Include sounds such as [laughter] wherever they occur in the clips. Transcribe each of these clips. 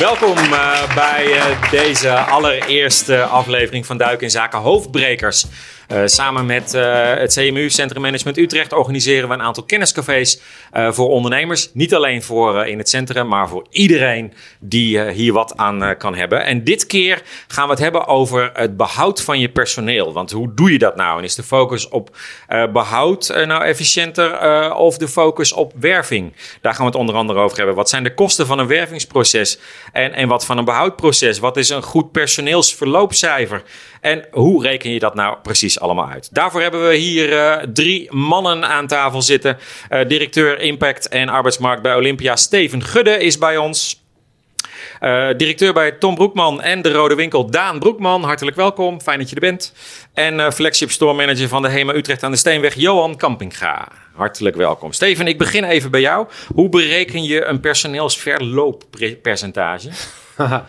Welkom uh, bij uh, deze allereerste aflevering van Duik in Zaken Hoofdbrekers. Uh, samen met uh, het CMU Centrum Management Utrecht organiseren we een aantal kenniscafés uh, voor ondernemers. Niet alleen voor in het centrum, maar voor iedereen die hier wat aan kan hebben. En dit keer gaan we het hebben over het behoud van je personeel. Want hoe doe je dat nou? En is de focus op behoud nou efficiënter of de focus op werving? Daar gaan we het onder andere over hebben. Wat zijn de kosten van een wervingsproces en, en wat van een behoudproces? Wat is een goed personeelsverloopcijfer? En hoe reken je dat nou precies allemaal uit? Daarvoor hebben we hier uh, drie mannen aan tafel zitten. Uh, directeur Impact en Arbeidsmarkt bij Olympia, Steven Gudde, is bij ons. Uh, directeur bij Tom Broekman en de Rode Winkel, Daan Broekman. Hartelijk welkom, fijn dat je er bent. En flagship store manager van de HEMA Utrecht aan de Steenweg, Johan Kampinga. Hartelijk welkom. Steven, ik begin even bij jou. Hoe bereken je een personeelsverlooppercentage? [laughs]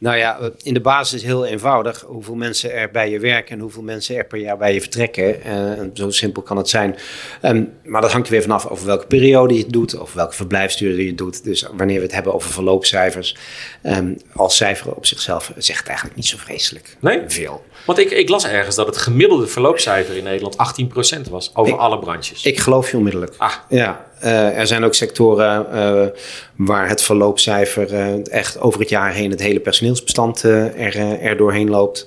nou ja, in de basis heel eenvoudig. Hoeveel mensen er bij je werken en hoeveel mensen er per jaar bij je vertrekken. Uh, zo simpel kan het zijn. Um, maar dat hangt er weer vanaf over welke periode je het doet, of welke verblijfsduur je het doet. Dus wanneer we het hebben over verloopcijfers, um, als cijfer op zichzelf zegt het eigenlijk niet zo vreselijk nee? veel. Want ik, ik las ergens dat het gemiddelde verloopcijfer in Nederland 18% was over alle branches. Ik geloof je onmiddellijk. Ah. Ja, uh, er zijn ook sectoren uh, waar het verloopcijfer uh, echt over het jaar heen het hele personeelsbestand er, er doorheen loopt.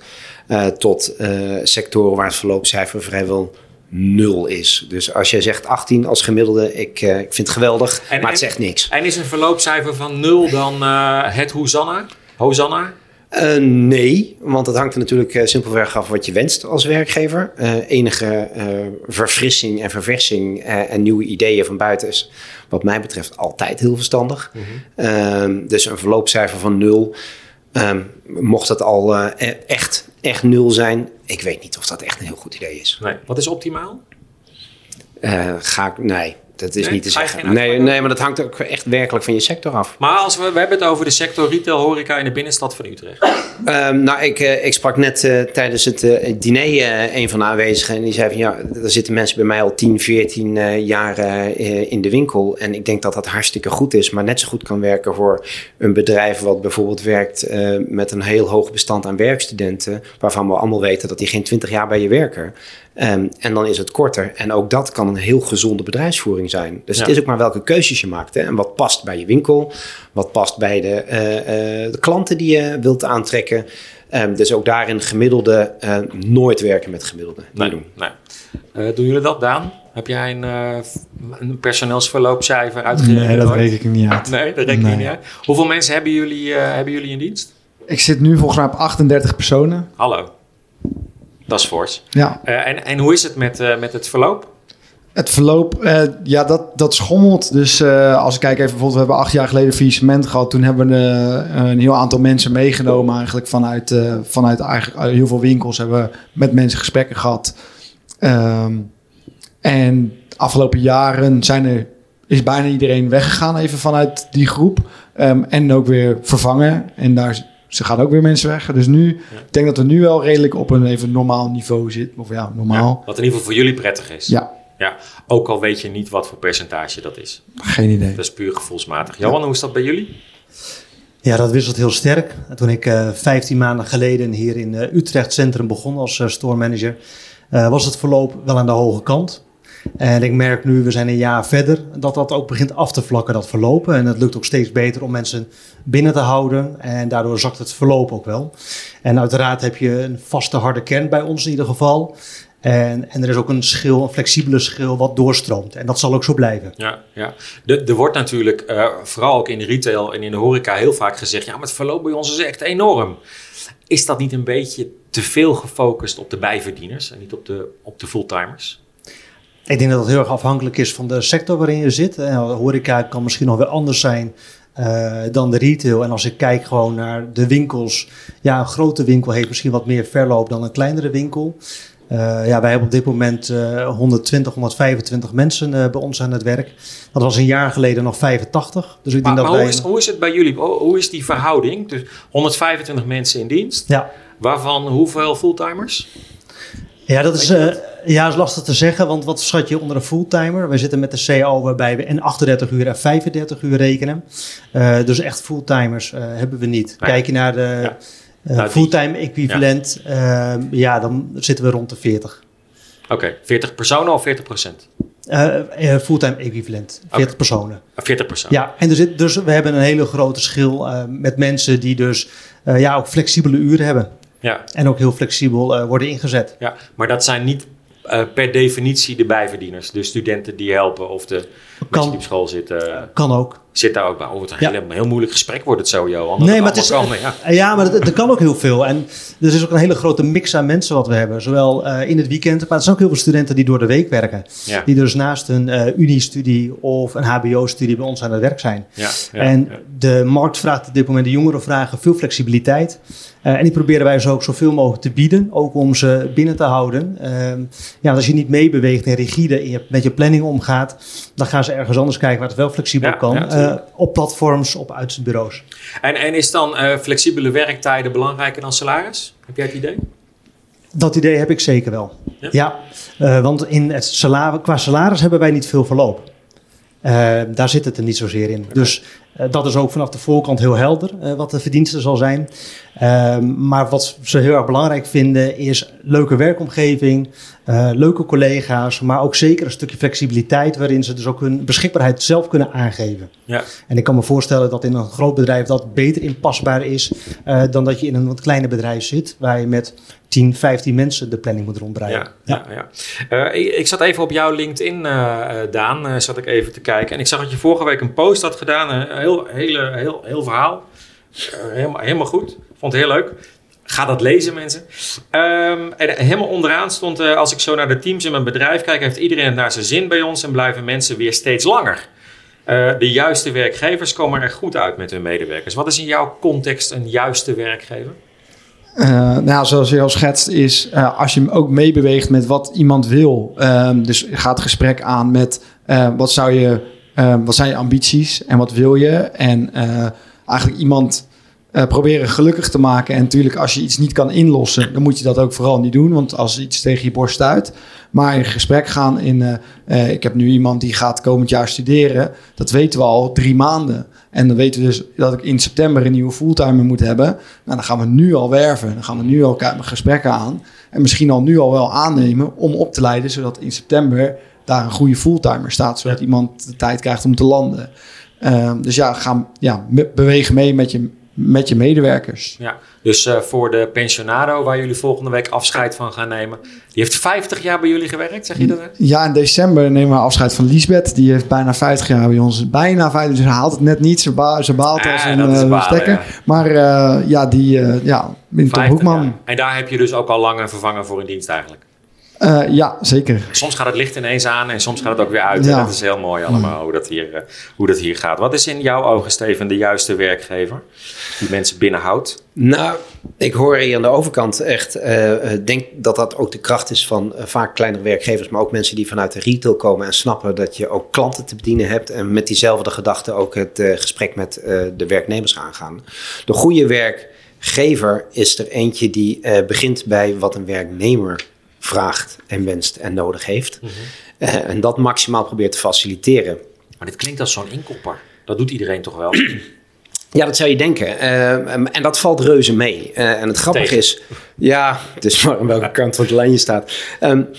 tot sectoren waar het verloopcijfer vrijwel nul is. Dus als jij zegt 18 als gemiddelde, ik, ik vind het geweldig, en, maar het zegt niks. En is een verloopcijfer van nul dan het Hosanna? Hosanna? Uh, nee, want het hangt er natuurlijk simpelweg af wat je wenst als werkgever. Enige verfrissing en verversing en nieuwe ideeën van buiten is, wat mij betreft, altijd heel verstandig. Mm -hmm. dus een verloopcijfer van nul. Ehm, mocht het al e-, echt, echt nul zijn, ik weet niet of dat echt een heel goed idee is. Nee. Wat is optimaal? ga ik, nee, dat is niet te zeggen. Nee, nee, maar dat hangt ook echt werkelijk van je sector af. Maar als we, we hebben het over de sector retail horeca in de binnenstad van Utrecht. Um, nou, ik, uh, ik sprak net uh, tijdens het uh, diner een van de aanwezigen. En die zei van ja, er zitten mensen bij mij al 10, 14 jaar in de winkel. En ik denk dat dat hartstikke goed is. Maar net zo goed kan werken voor een bedrijf wat bijvoorbeeld werkt met een heel hoog bestand aan werkstudenten. Waarvan we allemaal weten dat die geen 20 jaar bij je werken. Um, en dan is het korter. En ook dat kan een heel gezonde bedrijfsvoering zijn. Dus ja. het is ook maar welke keuzes je maakt. Hè? En wat past bij je winkel, wat past bij de, uh, uh, de klanten die je wilt aantrekken. Um, dus ook daarin gemiddelde, uh, nooit werken met gemiddelde. Nee, doen. Nee. doen jullie dat, Daan? Heb jij een, een personeelsverloopcijfer uitgerekend? Nee, dat reken ik niet uit. Nee, dat reken nee. niet uit. Hoeveel mensen hebben jullie, hebben jullie in dienst? Ik zit nu volgens mij op 38 personen. Hallo. Dat is fors. Ja. Uh, en, en hoe is het met, uh, met het verloop? Het verloop, uh, ja, dat, dat schommelt. Dus als ik kijk even, bijvoorbeeld, we hebben acht jaar geleden faillissement gehad. Toen hebben we een heel aantal mensen meegenomen eigenlijk vanuit, vanuit eigenlijk heel veel winkels. Hebben we met mensen gesprekken gehad. Um, en de afgelopen jaren zijn er, is bijna iedereen weggegaan even vanuit die groep. Um, en ook weer vervangen. En daar ze gaan ook weer mensen weg. Dus nu, ja. ik denk dat we nu wel redelijk op een even normaal niveau zitten. Of ja, normaal. Ja, wat in ieder geval voor jullie prettig is. Ja. Ja, ook al weet je niet wat voor percentage dat is. Geen idee. Dat is puur gevoelsmatig. Johan, hoe is dat bij jullie? Ja, dat wisselt heel sterk. Toen ik uh, 15 maanden geleden hier in uh, Utrecht Centrum begon als uh, store manager, was het verloop wel aan de hoge kant. En ik merk nu, we zijn een jaar verder, dat dat ook begint af te vlakken, dat verlopen. En het lukt ook steeds beter om mensen binnen te houden. En daardoor zakt het verloop ook wel. En uiteraard heb je een vaste harde kern bij ons in ieder geval. En, en er is ook een schil, een flexibele schil wat doorstroomt. En dat zal ook zo blijven. Ja, ja. Er wordt natuurlijk, uh, vooral ook in de retail en in de horeca, heel vaak gezegd... ja, maar het verloop bij ons is echt enorm. Is dat niet een beetje te veel gefocust op de bijverdieners... en niet op de, op de fulltimers? Ik denk dat het heel erg afhankelijk is van de sector waarin je zit. De horeca kan misschien nog weer anders zijn uh, dan de retail. En als ik kijk gewoon naar de winkels. Ja, een grote winkel heeft misschien wat meer verloop dan een kleinere winkel. Uh, ja, wij hebben op dit moment uh, 120, 125 mensen bij ons aan het werk. Dat was een jaar geleden nog 85. Dus ik maar, denk maar dat hoe, is, hoe is het bij jullie? Hoe is die verhouding? Dus 125 mensen in dienst. Ja. Waarvan hoeveel fulltimers? Ja, dat is, uh, Ja, is lastig te zeggen, want wat schat je onder een fulltimer? We zitten met de CO waarbij we en 38 uur en 35 uur rekenen. Uh, dus echt fulltimers uh, hebben we niet. Nee. Kijk je naar de ja. nou, fulltime equivalent, ja. ja. dan zitten we rond de 40. Oké, okay. 40 personen of 40 procent? Uh, fulltime equivalent, 40 okay. personen. 40 personen. Ja, en er zit, dus we hebben een hele grote schil uh, met mensen die dus uh, ja, ook flexibele uren hebben. Ja. En ook heel flexibel worden ingezet. Ja, maar dat zijn niet per definitie de bijverdieners. De studenten die helpen of de kan, mensen die op school zitten. Kan ook. Zit daar ook bij. Oh, het een ja. heel, heel moeilijk gesprek wordt het zo, Johan. Nee, maar het is, kan, ja. ja, maar er kan ook heel veel. En er is ook een hele grote mix aan mensen wat we hebben. Zowel uh, in het weekend, maar er zijn ook heel veel studenten die door de week werken. Ja. Die dus naast een uh, uniestudie of een hbo-studie bij ons aan het werk zijn. Ja, en de markt vraagt op dit moment, de jongeren vragen veel flexibiliteit. Uh, en die proberen wij zo ook zoveel mogelijk te bieden, ook om ze binnen te houden. ja, als je niet meebeweegt en rigide in je, met je planning omgaat, dan gaan ze ergens anders kijken waar het wel flexibel Ja, kan. ja, Uh, op platforms, op uitzendbureaus. En, en is dan uh, flexibele werktijden belangrijker dan salaris? Heb jij het idee? Dat idee heb ik zeker wel. Ja? Ja, uh, want in het salaris, qua salaris hebben wij niet veel verloop. daar zit het er niet zozeer in. Okay. Dus dat is ook vanaf de voorkant heel helder wat de verdienste zal zijn. maar wat ze heel erg belangrijk vinden is leuke werkomgeving, uh, leuke collega's, maar ook zeker een stukje flexibiliteit waarin ze dus ook hun beschikbaarheid zelf kunnen aangeven. Ja. En ik kan me voorstellen dat in een groot bedrijf dat beter inpasbaar is dan dat je in een wat kleiner bedrijf zit waar je met 10, 15 mensen de planning moet rondbreiden. Ja, ja. ja, uh, ik, ik, zat even op jouw LinkedIn, Daan, zat ik even te kijken en ik zag dat je vorige week een post had gedaan, een heel, hele, heel, heel verhaal. helemaal, helemaal goed, vond het heel leuk. Ga dat lezen, mensen. Um, en helemaal onderaan stond, als ik zo naar de teams in mijn bedrijf kijk, heeft iedereen het naar zijn zin bij ons en blijven mensen weer steeds langer. De juiste werkgevers komen er goed uit met hun medewerkers. Wat is in jouw context een juiste werkgever? Uh, nou, zoals je al schetst, is uh, als je ook meebeweegt met wat iemand wil. Uh, dus ga het gesprek aan met wat, zou je, wat zijn je ambities en wat wil je. En eigenlijk iemand proberen gelukkig te maken. En natuurlijk, als je iets niet kan inlossen, dan moet je dat ook vooral niet doen. Want als iets tegen je borst uit. Maar in gesprek gaan in. Ik heb nu iemand die gaat komend jaar studeren. Dat weten we al drie maanden. En dan weten we dus dat ik in september een nieuwe fulltimer moet hebben. Nou, dan gaan we nu al werven. Dan gaan we nu al gesprekken aan. En misschien al nu al wel aannemen om op te leiden. Zodat in september daar een goede fulltimer staat. Zodat ja. iemand de tijd krijgt om te landen. dus ja, ga ja, bewegen mee met je met je medewerkers. Ja, dus uh, voor de pensionado waar jullie volgende week afscheid van gaan nemen. Die heeft 50 jaar bij jullie gewerkt, zeg je dat? Ja, in december nemen we afscheid van Lisbeth. Die heeft bijna 50 jaar bij ons. Bijna 50, dus ze haalt het net niet. Ze, ba ze baalt Ah, als een uh, balen, stekker. Ja. Maar uh, ja, die, ja, Tom Hoekman. Jaar. En daar heb je dus ook al lang een vervanger voor in dienst eigenlijk? Uh, ja, zeker. Soms gaat het licht ineens aan en soms gaat het ook weer uit. Ja. Dat is heel mooi allemaal, hoe dat, hier, uh, hoe dat hier gaat. Wat is in jouw ogen, Steven, de juiste werkgever die mensen binnenhoudt? Nou, ik hoor hier aan de overkant echt... Ik uh, denk dat dat ook de kracht is van vaak kleinere werkgevers... maar ook mensen die vanuit de retail komen en snappen... dat je ook klanten te bedienen hebt... en met diezelfde gedachte ook het gesprek met de werknemers aangaan. De goede werkgever is er eentje die begint bij wat een werknemer vraagt en wenst en nodig heeft. Mm -hmm. uh, en dat maximaal probeert te faciliteren. Maar dit klinkt als zo'n inkopper. Dat doet iedereen toch wel? [clears throat] Ja, dat zou je denken. Uh, en dat valt reuze mee. Uh, en het grappige Tegen. is... Ja, [laughs] het is maar aan welke kant van de lijn je staat. Um,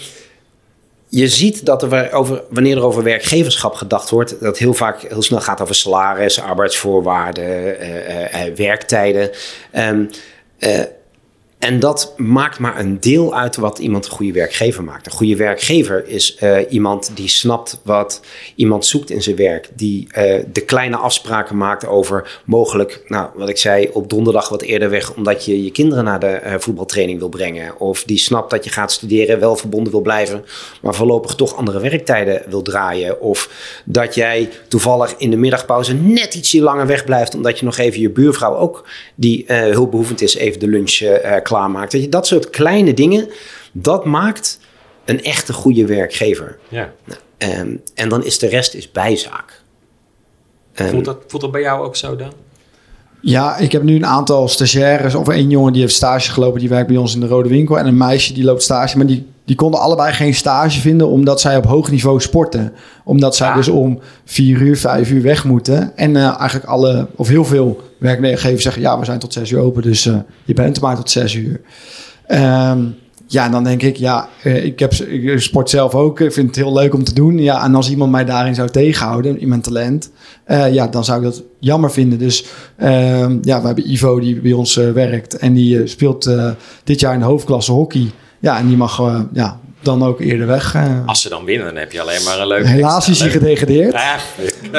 je ziet dat er over, wanneer er over werkgeverschap gedacht wordt, dat heel vaak heel snel gaat over salaris, arbeidsvoorwaarden, werktijden. Um, en dat maakt maar een deel uit wat iemand een goede werkgever maakt. Een goede werkgever is uh, iemand die snapt wat iemand zoekt in zijn werk. Die uh, de kleine afspraken maakt over mogelijk, nou, wat ik zei, op donderdag wat eerder weg, omdat je je kinderen naar de uh, voetbaltraining wil brengen. Of die snapt dat je gaat studeren, wel verbonden wil blijven, maar voorlopig toch andere werktijden wil draaien. Of dat jij toevallig in de middagpauze net ietsje langer wegblijft, omdat je nog even je buurvrouw ook, die hulpbehoevend is, even de lunch klaar klaarmaakt. Weet je, dat soort kleine dingen, dat maakt een echte goede werkgever. Ja. Nou, um, en dan is de rest is bijzaak. Um, voelt, dat, voelt dat bij jou ook zo dan? Ja, ik heb nu een aantal stagiaires. Of één jongen die heeft stage gelopen, die werkt bij ons in de Rode Winkel. En een meisje die loopt stage, maar die die konden allebei geen stage vinden omdat zij op hoog niveau sporten. Omdat zij Ah. dus om vier uur, vijf uur weg moeten. En eh, eigenlijk alle, of heel veel werkgevers zeggen... ja, we zijn tot zes uur open, dus eh, je bent maar tot zes uur. Ehm, ja, en dan denk ik, ja, eh, ik, heb, ik sport zelf ook. Ik vind het heel leuk om te doen. Ja, en als iemand mij daarin zou tegenhouden, in mijn talent... eh, ja, dan zou ik dat jammer vinden. Dus ehm, ja, we hebben Ivo die bij ons eh, werkt. En die eh, speelt eh, dit jaar in de hoofdklasse hockey. Ja, en die mag eh, ja, dan ook eerder weg. eh. Als ze dan winnen, dan heb je alleen maar een leuke... Helaas is hij gedegradeerd. Ja,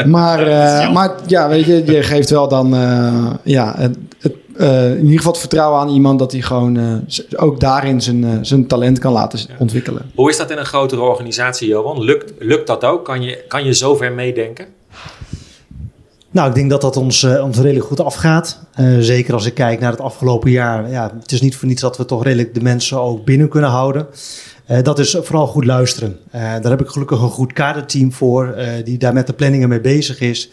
Maar, [laughs] eh, maar ja, weet je, je geeft wel dan eh, ja, het, het, eh, in ieder geval het vertrouwen aan iemand dat hij gewoon eh, ook daarin zijn, eh, zijn talent kan laten ontwikkelen. Hoe is dat in een grotere organisatie, Johan? Lukt, lukt dat ook? Kan je, kan je zover meedenken? Nou, ik denk dat dat ons, eh, ons redelijk goed afgaat. Eh, zeker als ik kijk naar het afgelopen jaar. Ja, het is niet voor niets dat we toch redelijk de mensen ook binnen kunnen houden. Eh, dat is vooral goed luisteren. Eh, daar heb ik gelukkig een goed kaderteam voor, eh, die daar met de planningen mee bezig is.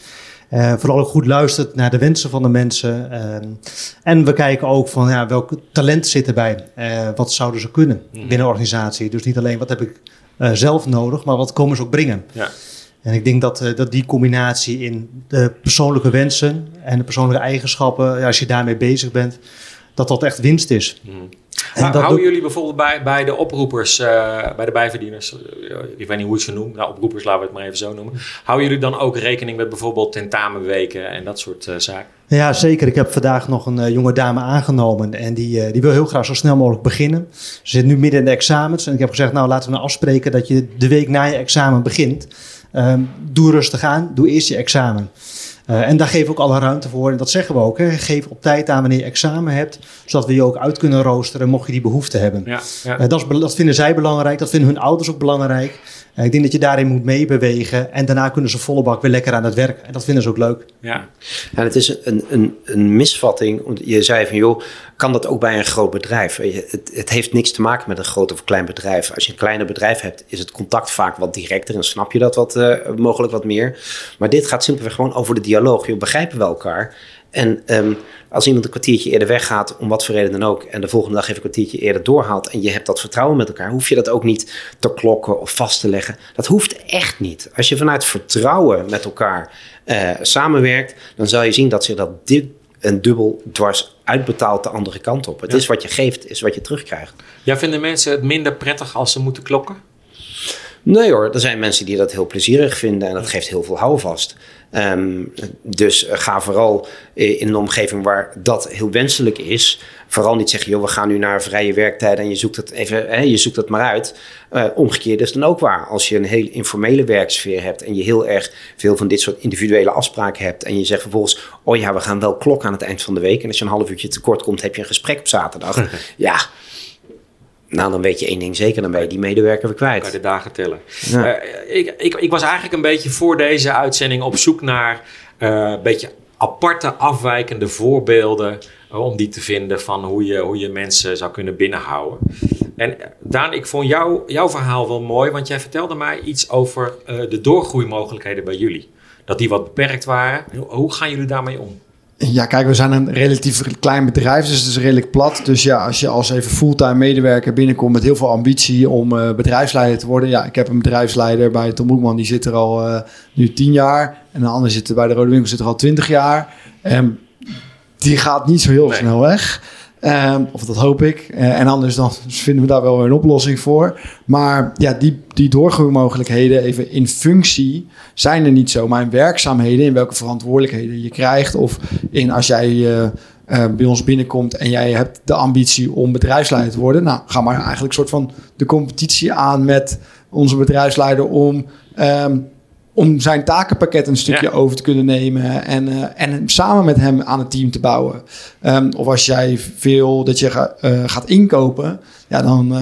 Vooral ook goed luistert naar de wensen van de mensen. En we kijken ook van ja, welk talent zit erbij. Wat zouden ze kunnen binnen een organisatie. Dus niet alleen wat heb ik zelf nodig, maar wat komen ze ook brengen. Ja. En ik denk dat, dat die combinatie in de persoonlijke wensen en de persoonlijke eigenschappen, als je daarmee bezig bent, dat dat echt winst is. En Houden doet- jullie bijvoorbeeld bij, bij de oproepers, eh, bij de bijverdieners, eh, ik weet niet hoe je ze noemt, nou, oproepers laten we het maar even zo noemen. Houden jullie dan ook rekening met bijvoorbeeld tentamenweken en dat soort eh, zaken? Ja, zeker. Ik heb vandaag nog een jonge dame aangenomen en die, die wil heel graag zo snel mogelijk beginnen. Ze zit nu midden in de examens en ik heb gezegd, nou laten we nou afspreken dat je de week na je examen begint. Ehm, doe rustig aan, doe eerst je examen. Eh, en daar geven we ook alle ruimte voor. En dat zeggen we ook. Hè. Geef op tijd aan wanneer je examen hebt. Zodat we je ook uit kunnen roosteren mocht je die behoefte hebben. Ja, ja. Eh, dat, is, dat vinden zij belangrijk. Dat vinden hun ouders ook belangrijk. Eh, ik denk dat je daarin moet meebewegen. En daarna kunnen ze volle bak weer lekker aan het werk. En dat vinden ze ook leuk. ja. En het is een, een, een misvatting. Want Je zei van, joh, kan dat ook bij een groot bedrijf? Het, het heeft niks te maken met een groot of klein bedrijf. Als je een kleiner bedrijf hebt, is het contact vaak wat directer en snap je dat wat, eh, mogelijk wat meer. Maar dit gaat simpelweg gewoon over de dialoog. Je begrijpen we elkaar. En ehm, als iemand een kwartiertje eerder weggaat, om wat voor reden dan ook, en de volgende dag even een kwartiertje eerder doorhaalt en je hebt dat vertrouwen met elkaar, hoef je dat ook niet te klokken of vast te leggen. Dat hoeft echt niet. Als je vanuit vertrouwen met elkaar eh, samenwerkt, dan zal je zien dat zich dat dit een dubbel dwars uitbetaalt de andere kant op. Het Ja. is wat je geeft, is wat je terugkrijgt. Ja, vinden mensen het minder prettig als ze moeten klokken? Nee hoor, er zijn mensen die dat heel plezierig vinden en dat geeft heel veel houvast. Ehm, dus eh, ga vooral eh, in een omgeving waar dat heel wenselijk is. Vooral niet zeggen, joh, we gaan nu naar vrije werktijden en je zoekt het even, hè, je zoekt het maar uit. Eh, omgekeerd is dan ook waar. Als je een heel informele werksfeer hebt en je heel erg veel van dit soort individuele afspraken hebt. En je zegt vervolgens, oh ja, we gaan wel klokken aan het eind van de week. En als je een half uurtje tekort komt, heb je een gesprek op zaterdag. [laughs] ja, nou dan weet je één ding zeker, dan ben je die medewerker weer Kan kwijt. de dagen tellen. Ja. Eh, ik, ik, ik was eigenlijk een beetje voor deze uitzending op zoek naar eh, een beetje aparte, afwijkende voorbeelden. eh, om die te vinden van hoe je, hoe je mensen zou kunnen binnenhouden. En Daan, ik vond jou, jouw verhaal wel mooi, want jij vertelde mij iets over de doorgroeimogelijkheden bij jullie. Dat die wat beperkt waren. Hoe, hoe gaan jullie daarmee om? Ja, kijk, we zijn een relatief klein bedrijf, dus het is redelijk plat. Dus ja, als je als even fulltime medewerker binnenkomt met heel veel ambitie om eh, bedrijfsleider te worden. Ja, ik heb een bedrijfsleider bij Tom Broekman, die zit er al eh, nu tien jaar. En een ander zit er bij de Rode Winkel zit er al twintig jaar. En die gaat niet zo heel Nee. snel weg. Ehm, of dat hoop ik. Eh, en anders dan vinden we daar wel een oplossing voor. Maar ja, die, die doorgroeimogelijkheden even in functie zijn er niet zo. Maar in werkzaamheden, in welke verantwoordelijkheden je krijgt. Of in als jij eh, eh, bij ons binnenkomt en jij hebt de ambitie om bedrijfsleider te worden. Nou, ga maar eigenlijk soort van de competitie aan met onze bedrijfsleider om... ehm, om zijn takenpakket een stukje Ja. over te kunnen nemen en, eh, en samen met hem aan het team te bouwen. Ehm, of als jij veel dat je ga- eh, gaat inkopen, ja, dan,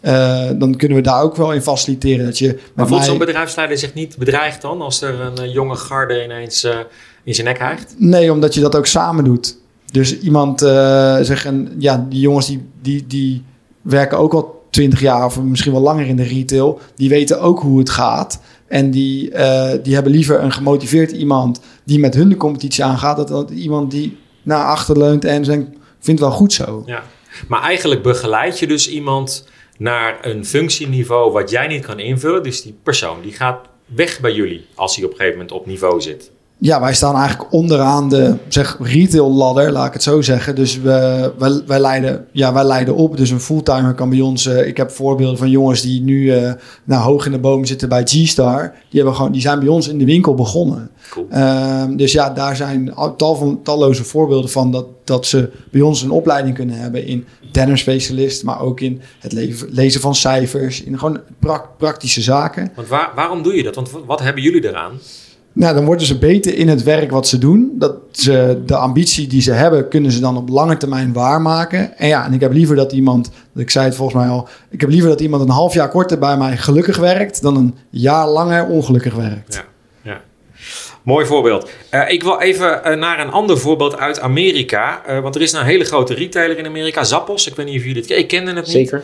eh, dan kunnen we daar ook wel in faciliteren. Dat je Maar voelt mij- zo'n bedrijfsleider zich niet bedreigd dan als er een jonge garde ineens in zijn nek hijgt? Nee, omdat je dat ook samen doet. Dus iemand uh, zeggen, ja, die jongens die, die, die werken ook al twintig jaar of misschien wel langer in de retail. Die weten ook hoe het gaat. En die, uh, die hebben liever een gemotiveerd iemand die met hun de competitie aangaat. Dan iemand die naar achter leunt en zegt, ik vind het wel goed zo. Ja. Maar eigenlijk begeleid je dus iemand naar een functieniveau wat jij niet kan invullen. Dus die persoon die gaat weg bij jullie als hij op een gegeven moment op niveau zit. Ja, wij staan eigenlijk onderaan de zeg, retail ladder, laat ik het zo zeggen. Dus we, wij, wij, leiden, ja, wij leiden op. Dus een fulltimer kan bij ons... Uh, ik heb voorbeelden van jongens die nu uh, nou, hoog in de boom zitten bij G-Star. Die, hebben gewoon, die zijn bij ons in de winkel begonnen. Cool. Uh, dus ja, daar zijn tal van, talloze voorbeelden van... Dat, dat ze bij ons een opleiding kunnen hebben in dennerspecialist... maar ook in het le lezen van cijfers, in gewoon pra praktische zaken. Want waar, waarom doe je dat? Want wat hebben jullie eraan? Nou, dan worden ze beter in het werk wat ze doen. Dat ze de ambitie die ze hebben, kunnen ze dan op lange termijn waarmaken. En ja, en ik heb liever dat iemand, ik zei het volgens mij al, ik heb liever dat iemand een half jaar korter bij mij gelukkig werkt dan een jaar langer ongelukkig werkt. Ja. Mooi voorbeeld. Uh, ik wil even uh, naar een ander voorbeeld uit Amerika. Uh, want er is nou een hele grote retailer in Amerika, Zappos. Ik weet niet of jullie het Ik kende het niet. Zeker.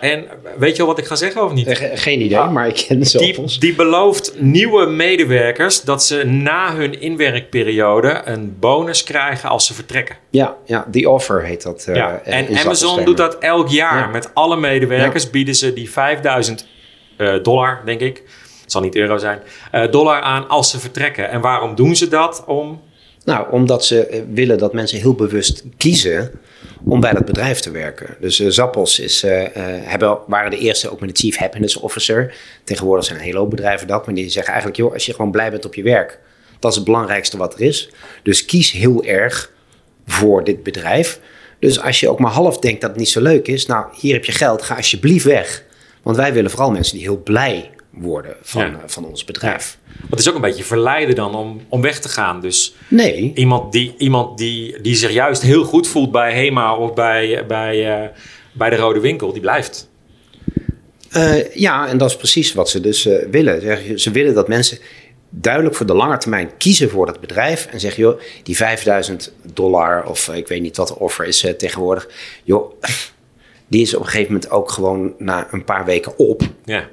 en weet je al wat ik ga zeggen of niet? geen idee, ah, maar ik ken Zappos. Die, die belooft nieuwe medewerkers dat ze na hun inwerkperiode een bonus krijgen als ze vertrekken. Ja, ja The Offer heet dat. ja. En Amazon doet dat elk jaar. Ja. Met alle medewerkers ja. bieden ze die 5000 dollar, denk ik het zal niet euro zijn, uh, dollar aan als ze vertrekken. En waarom doen ze dat? Om... Nou, omdat ze eh, willen dat mensen heel bewust kiezen om bij dat bedrijf te werken. Dus uh, Zappos is, hebben, waren de eerste ook met de Chief Happiness Officer. Tegenwoordig zijn een hele hoop bedrijven dat, maar die zeggen eigenlijk, joh, als je gewoon blij bent op je werk, dat is het belangrijkste wat er is. Dus kies heel erg voor dit bedrijf. Dus als je ook maar half denkt dat het niet zo leuk is, nou, hier heb je geld, ga alsjeblieft weg. Want wij willen vooral mensen die heel blij worden van, ja. van ons bedrijf. Ja. het is ook een beetje verleiden dan om, om weg te gaan. Dus nee. iemand, die, iemand die, die zich juist heel goed voelt bij HEMA of bij, bij, uh, bij de Rode Winkel, die blijft. Uh, ja, en dat is precies wat ze dus uh, willen. Ze willen dat mensen duidelijk voor de lange termijn kiezen voor dat bedrijf. En zeggen, joh, die 5000 dollar of ik weet niet wat de offer is tegenwoordig. Joh, [laughs] die is op een gegeven moment ook gewoon na een paar weken op. Ja.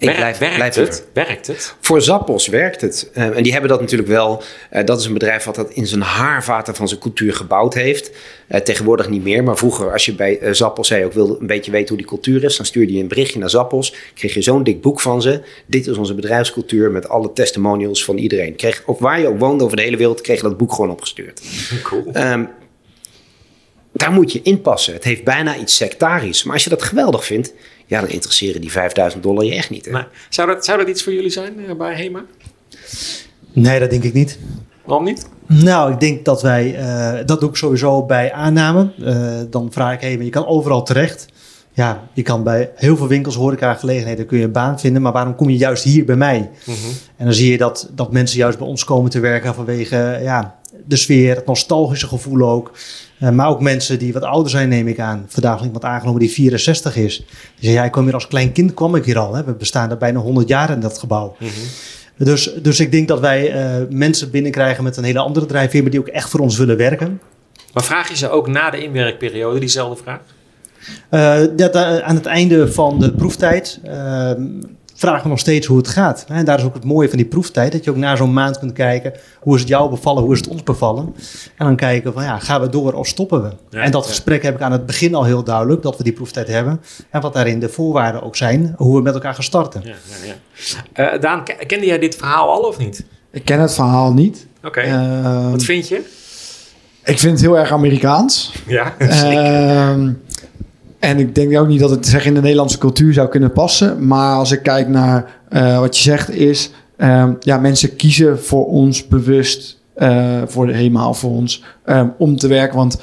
Ik blijf, werkt, blijf het? werkt het? Voor Zappos werkt het. Uh, en die hebben dat natuurlijk wel. Uh, dat is een bedrijf wat dat in zijn haarvaten van zijn cultuur gebouwd heeft. Uh, tegenwoordig niet meer. Maar vroeger, als je bij Zappos zei, ook wilde een beetje weten hoe die cultuur is, dan stuurde je een berichtje naar Zappos. Kreeg je zo'n dik boek van ze. Dit is onze bedrijfscultuur met alle testimonials van iedereen. Kreeg, of waar je ook woonde over de hele wereld, kreeg je dat boek gewoon opgestuurd. [laughs] Cool. Um, daar moet je inpassen. Het heeft bijna iets sectarisch. Maar als je dat geweldig vindt, ja, dan interesseren die 5000 dollar je echt niet. Hè? Nee. Zou, dat, zou dat iets voor jullie zijn uh, bij HEMA? Nee, dat denk ik niet. Waarom niet? Nou, ik denk dat wij, uh, dat doe ik sowieso bij aanname. Uh, dan vraag ik, hey, je kan overal terecht. Ja, je kan bij heel veel winkels, horeca, gelegenheden kun je een baan vinden. Maar waarom kom je juist hier bij mij? Mm -hmm. En dan zie je dat, dat mensen juist bij ons komen te werken vanwege ja, de sfeer, het nostalgische gevoel ook. Uh, maar ook mensen die wat ouder zijn, neem ik aan. Vandaag ik iemand aangenomen die 64 is. Die zei, ja, ik kwam hier als klein kind, kwam ik hier al. Hè. We bestaan er bijna 100 jaar in dat gebouw. Mm -hmm. dus, dus ik denk dat wij uh, mensen binnenkrijgen met een hele andere drijfveer, maar die ook echt voor ons willen werken. Maar vraag je ze ook na de inwerkperiode diezelfde vraag? Uh, dat, aan het einde van de proeftijd vragen we nog steeds hoe het gaat. En daar is ook het mooie van die proeftijd. Dat je ook na zo'n maand kunt kijken. Hoe is het jou bevallen? Hoe is het ons bevallen? En dan kijken van ja, gaan we door of stoppen we? Ja, en dat ja. gesprek heb ik aan het begin al heel duidelijk. Dat we die proeftijd hebben. En wat daarin de voorwaarden ook zijn. Hoe we met elkaar gaan starten. Ja, ja, uh, Daan, kende jij dit verhaal al of niet? Ik ken het verhaal niet. Oké, Ehm, wat vind je? Ik vind het heel erg Amerikaans. Ja, [laughs] Ehm, en ik denk ook niet dat het zeg, in de Nederlandse cultuur zou kunnen passen. Maar als ik kijk naar uh, wat je zegt is... Um, ja, mensen kiezen voor ons bewust, uh, voor de helemaal voor ons, um, om te werken. Want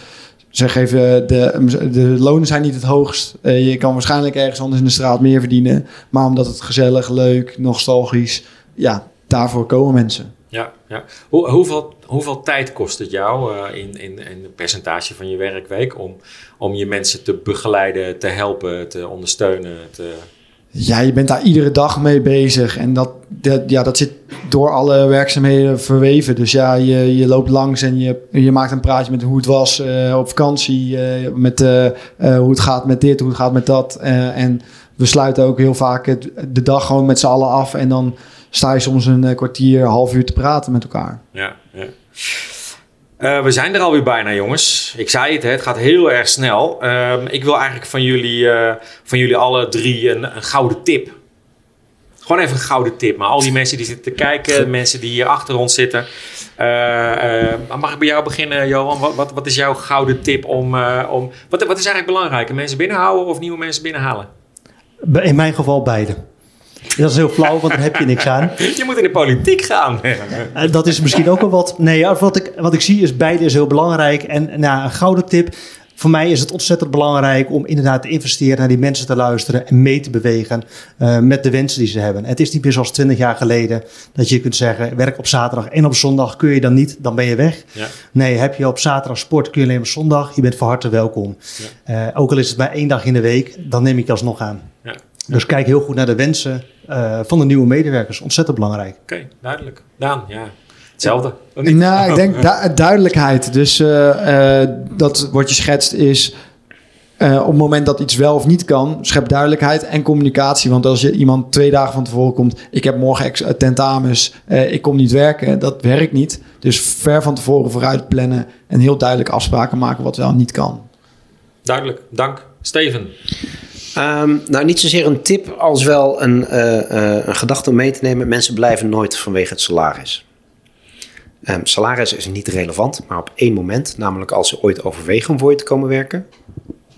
zeg even, de, de lonen zijn niet het hoogst. Uh, je kan waarschijnlijk ergens anders in de straat meer verdienen. Maar omdat het gezellig, leuk, nostalgisch, ja, daarvoor komen mensen. Ja, ja. Hoe, hoeveel, hoeveel tijd kost het jou uh, in, in, in een percentage van je werkweek om, om je mensen te begeleiden, te helpen, te ondersteunen? Te... Ja, je bent daar iedere dag mee bezig en dat, dat, ja, dat zit door alle werkzaamheden verweven. Dus ja, je, je loopt langs en je, je maakt een praatje met hoe het was uh, op vakantie, uh, met hoe het gaat met dit, hoe het gaat met dat. en we sluiten ook heel vaak de dag gewoon met z'n allen af en dan sta je soms een kwartier, een half uur te praten met elkaar. Ja, ja. Uh, we zijn er alweer bijna, jongens. Ik zei het, hè, het gaat heel erg snel. Uh, ik wil eigenlijk van jullie, uh, van jullie alle drie een, een, gouden tip. Gewoon even een gouden tip. Maar al die mensen die zitten te kijken, mensen die hier achter ons zitten. mag ik bij jou beginnen, Johan? Wat, wat, wat is jouw gouden tip om... om wat, wat is eigenlijk belangrijker? Mensen binnenhouden of nieuwe mensen binnenhalen? In mijn geval beide. Dat is heel flauw, want dan heb je niks aan. Je moet in de politiek gaan. Eh, dat is misschien ook wel wat. Nee, wat ik, wat ik zie is beide is heel belangrijk. En nou, een gouden tip. Voor mij is het ontzettend belangrijk om inderdaad te investeren naar die mensen te luisteren en mee te bewegen uh, met de wensen die ze hebben. Het is niet meer zoals twintig jaar geleden dat je kunt zeggen: werk op zaterdag en op zondag kun je dan niet, dan ben je weg. Ja. Nee, heb je op zaterdag sport, kun je alleen op zondag. Je bent van harte welkom. Ja. Uh, ook al is het maar één dag in de week, dan neem ik je alsnog aan. Ja. Dus kijk heel goed naar de wensen uh, van de nieuwe medewerkers. Ontzettend belangrijk. Oké, okay, duidelijk. Daan, ja. Hetzelfde. Nou, ik denk [laughs] du duidelijkheid. Dus uh, uh, dat wat je schetst is... op het moment dat iets wel of niet kan, schep duidelijkheid en communicatie. Want als je iemand twee dagen van tevoren komt, ik heb morgen tentamens, ik kom niet werken, dat werkt niet. Dus ver van tevoren vooruit plannen en heel duidelijk afspraken maken wat wel niet kan. Duidelijk, dank. Steven. Um, nou, niet zozeer een tip als wel een, uh, uh, een gedachte om mee te nemen. Mensen blijven nooit vanwege het salaris. Um, salaris is niet relevant, maar op één moment, namelijk als ze ooit overwegen om voor je te komen werken,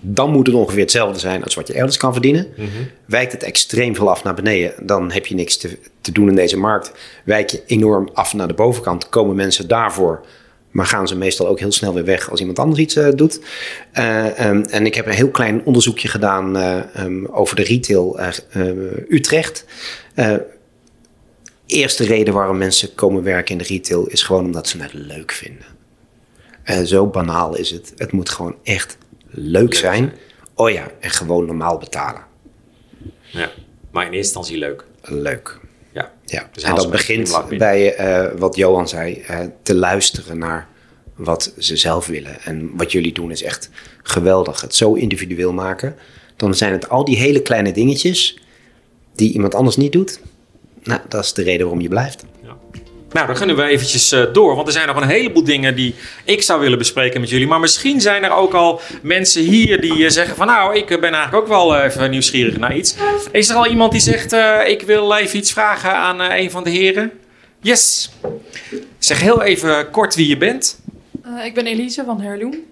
dan moet het ongeveer hetzelfde zijn als wat je elders kan verdienen. Mm -hmm. Wijkt het extreem veel af naar beneden, dan heb je niks te, te doen in deze markt. Wijk je enorm af naar de bovenkant, komen mensen daarvoor maar gaan ze meestal ook heel snel weer weg als iemand anders iets uh, doet. Uh, um, en ik heb een heel klein onderzoekje gedaan uh, um, over de retail Utrecht. eerste reden waarom mensen komen werken in de retail is gewoon omdat ze het leuk vinden. zo banaal is het. Het moet gewoon echt leuk zijn. Oh ja, en gewoon normaal betalen. Ja, maar in eerste instantie leuk. Leuk. Ja, ja. Dus en dat begint bij uh, wat Johan zei, uh, te luisteren naar wat ze zelf willen. En wat jullie doen is echt geweldig. Het zo individueel maken. Dan zijn het al die hele kleine dingetjes die iemand anders niet doet. Nou, dat is de reden waarom je blijft. Nou, dan gaan we eventjes uh, door. Want er zijn nog een heleboel dingen die ik zou willen bespreken met jullie. Maar misschien zijn er ook al mensen hier die uh, zeggen van... nou, ik ben eigenlijk ook wel even nieuwsgierig naar iets. Is er al iemand die zegt... ik wil even iets vragen aan een van de heren? Yes. Zeg heel even kort wie je bent. ik ben Elise van Herloem.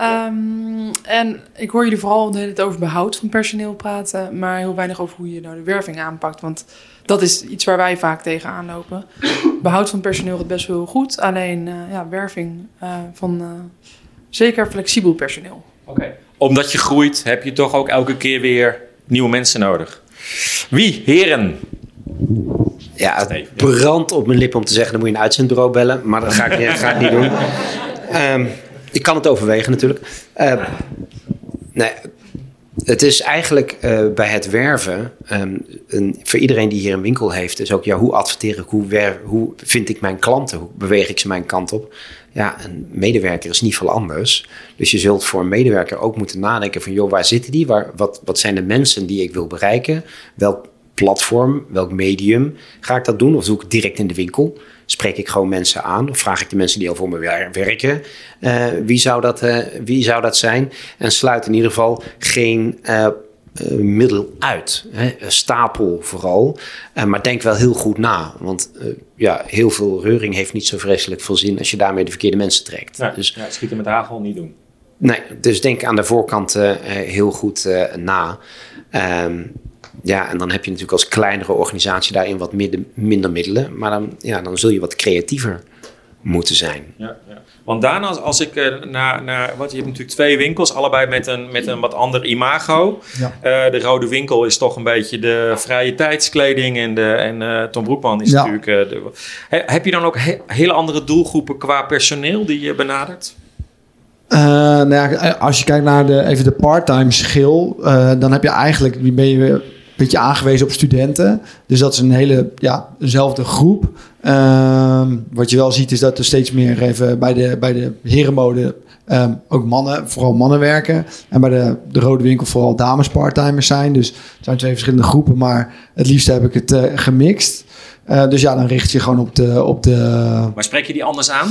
Um, en ik hoor jullie vooral de hele tijd over behoud van personeel praten... maar heel weinig over hoe je nou de werving aanpakt. Want dat is iets waar wij vaak tegenaan lopen. [clears throat] Behoud van personeel gaat best wel goed. Alleen uh, ja, werving uh, van uh, zeker flexibel personeel. Oké. Omdat je groeit, heb je toch ook elke keer weer nieuwe mensen nodig. Wie? Heren? Ja, het brandt op mijn lip om te zeggen... dan moet je een uitzendbureau bellen. Maar dat ga ik, ga ik niet doen. Um, [laughs] ik kan het overwegen natuurlijk. Uh, nee, het is eigenlijk uh, bij het werven, um, een, voor iedereen die hier een winkel heeft, is ook ja, hoe adverteer ik, hoe, hoe vind ik mijn klanten, hoe beweeg ik ze mijn kant op. Ja, een medewerker is niet veel anders. Dus je zult voor een medewerker ook moeten nadenken van, joh, waar zitten die? Waar, wat, wat zijn de mensen die ik wil bereiken? Welk platform, welk medium ga ik dat doen? Of doe ik direct in de winkel? Spreek ik gewoon mensen aan? Of vraag ik de mensen die al voor me werken? Uh, wie, zou dat, uh, wie zou dat zijn? En sluit in ieder geval geen uh, middel uit. Hè? Stapel vooral. maar denk wel heel goed na. Want ja, heel veel reuring heeft niet zo vreselijk veel zin als je daarmee de verkeerde mensen trekt. Ja, dus, ja, schieten met hagel niet doen. Nee, dus denk aan de voorkant heel goed na. Um, ja, en dan heb je natuurlijk als kleinere organisatie daarin wat minder middelen. Maar dan, ja, dan zul je wat creatiever moeten zijn. Ja, ja. Want daarna, als ik uh, naar, naar. Wat, je hebt natuurlijk twee winkels, allebei met een, met een wat ander imago. Ja. Uh, de rode winkel is toch een beetje de vrije tijdskleding. En, de, en uh, Tom Broekman is natuurlijk. De, he, heb je dan ook he, hele andere doelgroepen qua personeel die je benadert? nou ja, als je kijkt naar de, even de part-time schil, dan heb je eigenlijk, ben je beetje aangewezen op studenten. Dus dat is een hele, ja, dezelfde groep. Ehm, wat je wel ziet is dat er steeds meer even bij de, bij de herenmode um, ook mannen, vooral mannen werken. En bij de, de Rode Winkel vooral dames parttimers zijn. Dus het zijn twee verschillende groepen, maar het liefst heb ik het uh, gemixt. Uh, dus ja, dan richt je gewoon op de, op de... Maar spreek je die anders aan?